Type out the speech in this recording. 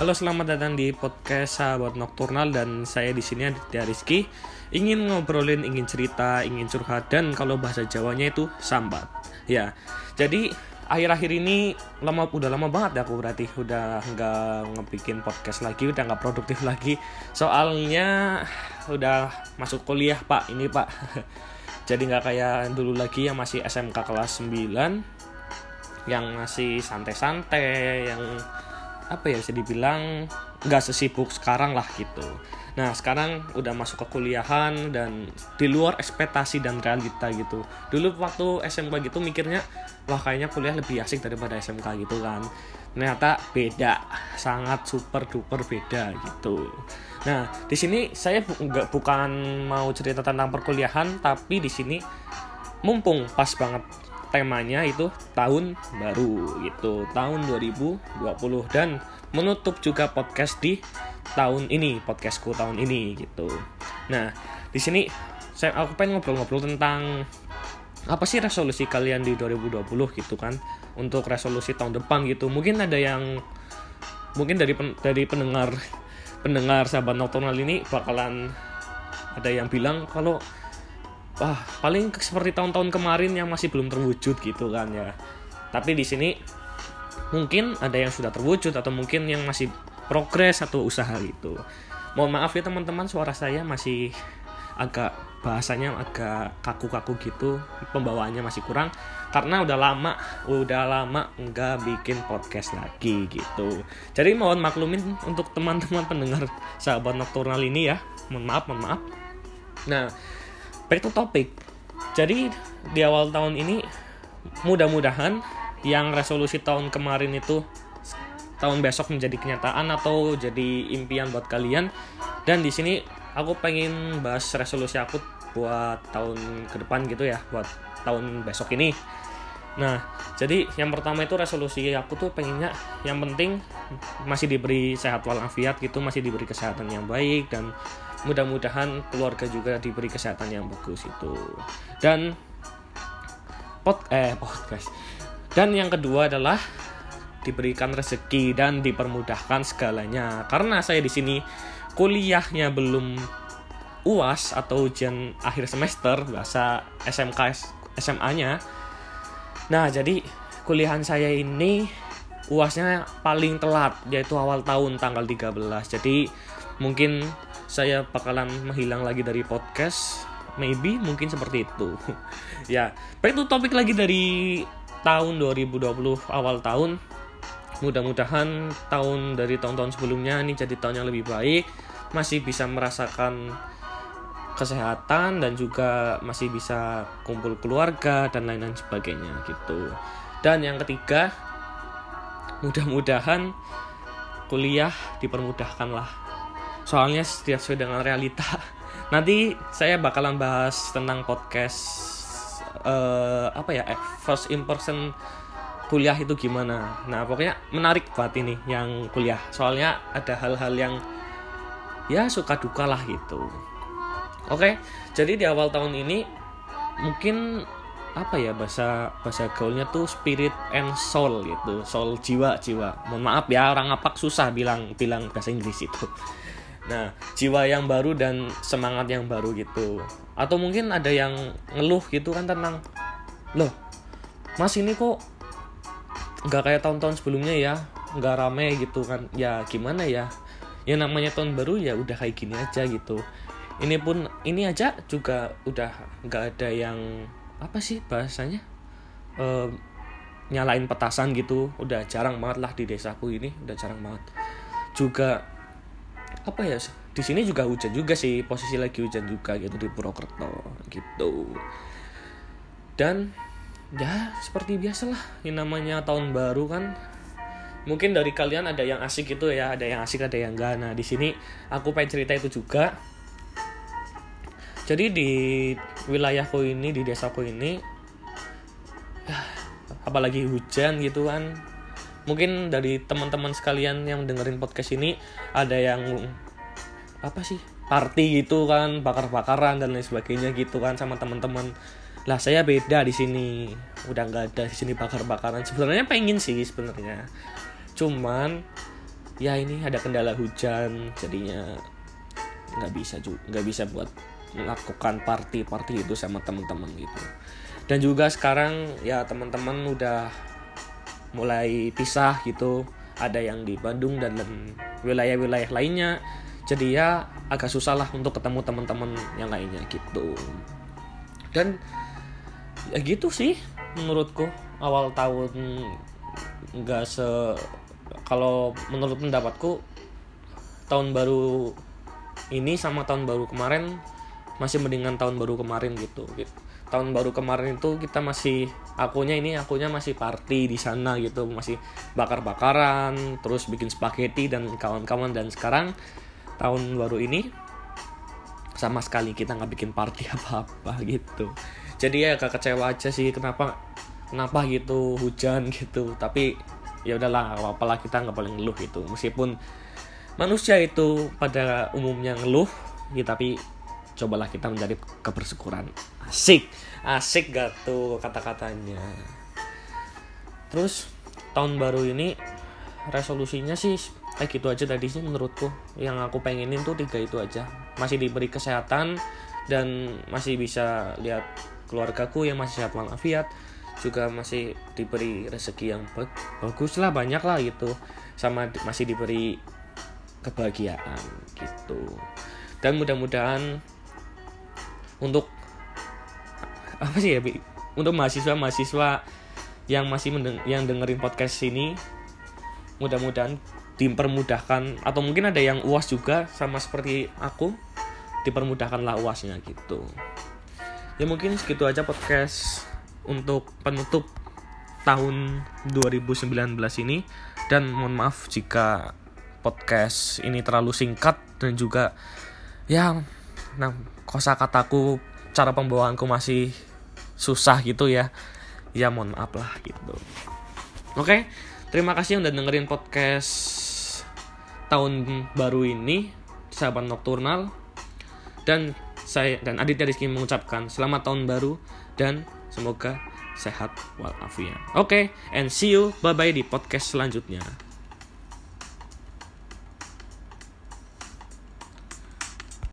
Halo, selamat datang di podcast Sahabat Nokturnal dan saya di sini Aditya Rizky. Ingin ngobrolin, ingin cerita, ingin curhat dan kalau bahasa Jawanya itu sambat. Ya, jadi akhir-akhir ini lama udah lama banget aku berarti udah nggak ngebikin podcast lagi, udah nggak produktif lagi. Soalnya udah masuk kuliah pak, ini pak. jadi nggak kayak dulu lagi yang masih SMK kelas 9 yang masih santai-santai yang apa ya bisa dibilang nggak sesibuk sekarang lah gitu. Nah sekarang udah masuk ke kuliahan dan di luar ekspektasi dan realita gitu. Dulu waktu SMK gitu mikirnya wah kayaknya kuliah lebih asik daripada SMK gitu kan. Ternyata beda sangat super duper beda gitu. Nah di sini saya bu nggak bukan mau cerita tentang perkuliahan tapi di sini mumpung pas banget temanya itu tahun baru gitu tahun 2020 dan menutup juga podcast di tahun ini podcastku tahun ini gitu. Nah di sini saya aku pengen ngobrol-ngobrol tentang apa sih resolusi kalian di 2020 gitu kan untuk resolusi tahun depan gitu. Mungkin ada yang mungkin dari pen, dari pendengar pendengar sahabat nocturnal ini bakalan ada yang bilang kalau wah paling seperti tahun-tahun kemarin yang masih belum terwujud gitu kan ya. Tapi di sini mungkin ada yang sudah terwujud atau mungkin yang masih progres atau usaha gitu mohon maaf ya teman-teman suara saya masih agak bahasanya agak kaku-kaku gitu pembawaannya masih kurang. Karena udah lama udah lama nggak bikin podcast lagi gitu. Jadi mohon maklumin untuk teman-teman pendengar sahabat nocturnal ini ya. Mohon maaf mohon maaf. Nah back to topic jadi di awal tahun ini mudah-mudahan yang resolusi tahun kemarin itu tahun besok menjadi kenyataan atau jadi impian buat kalian. Dan di sini aku pengen bahas resolusi aku buat tahun ke depan gitu ya buat tahun besok ini. Nah, jadi yang pertama itu resolusi aku tuh pengennya yang penting masih diberi sehat walafiat gitu, masih diberi kesehatan yang baik dan mudah-mudahan keluarga juga diberi kesehatan yang bagus itu. Dan pot eh podcast. Dan yang kedua adalah diberikan rezeki dan dipermudahkan segalanya. Karena saya di sini kuliahnya belum UAS atau ujian akhir semester bahasa SMK SMA-nya Nah, jadi kuliahan saya ini UASnya paling telat yaitu awal tahun tanggal 13. Jadi mungkin saya bakalan menghilang lagi dari podcast maybe mungkin seperti itu ya baik itu topik lagi dari tahun 2020 awal tahun mudah-mudahan tahun dari tahun-tahun sebelumnya ini jadi tahun yang lebih baik masih bisa merasakan kesehatan dan juga masih bisa kumpul keluarga dan lain-lain sebagainya gitu. Dan yang ketiga, mudah-mudahan kuliah dipermudahkan lah. Soalnya setiap sesuai dengan realita. Nanti saya bakalan bahas tentang podcast uh, apa ya first impression kuliah itu gimana. Nah pokoknya menarik banget ini yang kuliah. Soalnya ada hal-hal yang ya suka duka lah gitu. Oke, jadi di awal tahun ini mungkin apa ya bahasa bahasa gaulnya tuh spirit and soul gitu, soul jiwa jiwa. Mohon maaf ya orang ngapak susah bilang bilang bahasa Inggris itu. Nah, jiwa yang baru dan semangat yang baru gitu. Atau mungkin ada yang ngeluh gitu kan tentang loh, Mas ini kok nggak kayak tahun-tahun sebelumnya ya, nggak rame gitu kan. Ya gimana ya? Ya namanya tahun baru ya udah kayak gini aja gitu ini pun ini aja juga udah nggak ada yang apa sih bahasanya e, nyalain petasan gitu udah jarang banget lah di desaku ini udah jarang banget juga apa ya di sini juga hujan juga sih posisi lagi hujan juga gitu di Purwokerto gitu. Dan ya seperti biasa lah ini namanya tahun baru kan. Mungkin dari kalian ada yang asik gitu ya ada yang asik ada yang enggak. Nah di sini aku pengen cerita itu juga. Jadi di wilayahku ini di desaku ini ya, apalagi hujan gitu kan mungkin dari teman-teman sekalian yang dengerin podcast ini ada yang apa sih? Party gitu kan bakar-bakaran dan lain sebagainya gitu kan sama teman-teman. Lah saya beda di sini. Udah nggak ada di sini bakar-bakaran. Sebenarnya pengen sih sebenarnya. Cuman ya ini ada kendala hujan jadinya nggak bisa juga nggak bisa buat melakukan party party itu sama teman-teman gitu. Dan juga sekarang ya teman-teman udah mulai pisah gitu. Ada yang di Bandung dan wilayah-wilayah lainnya. Jadi ya agak susah lah untuk ketemu teman-teman yang lainnya gitu. Dan ya gitu sih menurutku. Awal tahun nggak se kalau menurut pendapatku tahun baru ini sama tahun baru kemarin masih mendingan tahun baru kemarin gitu, gitu. Tahun baru kemarin itu kita masih akunya ini akunya masih party di sana gitu masih bakar-bakaran terus bikin spaghetti dan kawan-kawan. Dan sekarang tahun baru ini sama sekali kita nggak bikin party apa-apa gitu. Jadi ya agak kecewa aja sih kenapa kenapa gitu hujan gitu. Tapi ya udahlah apa lah kita nggak boleh ngeluh gitu. Meskipun manusia itu pada umumnya ngeluh ya tapi cobalah kita menjadi kebersyukuran. Asik. Asik gak tuh kata-katanya. Terus tahun baru ini resolusinya sih kayak gitu aja tadi sih menurutku. Yang aku pengenin tuh tiga itu aja. Masih diberi kesehatan dan masih bisa lihat keluargaku yang masih sehat walafiat juga masih diberi rezeki yang bagus lah banyak lah gitu. Sama masih diberi kebahagiaan gitu. Dan mudah-mudahan untuk apa sih ya untuk mahasiswa mahasiswa yang masih mendeng yang dengerin podcast ini mudah-mudahan dipermudahkan atau mungkin ada yang uas juga sama seperti aku dipermudahkanlah uasnya gitu. Ya mungkin segitu aja podcast untuk penutup tahun 2019 ini. Dan mohon maaf jika podcast ini terlalu singkat dan juga ya nah kosa kataku cara pembawaanku masih susah gitu ya ya mohon maaf lah gitu oke terima kasih udah dengerin podcast tahun baru ini sahabat nokturnal dan saya dan Aditya Rizky mengucapkan selamat tahun baru dan semoga sehat walafiat. Oke, okay, and see you bye bye di podcast selanjutnya.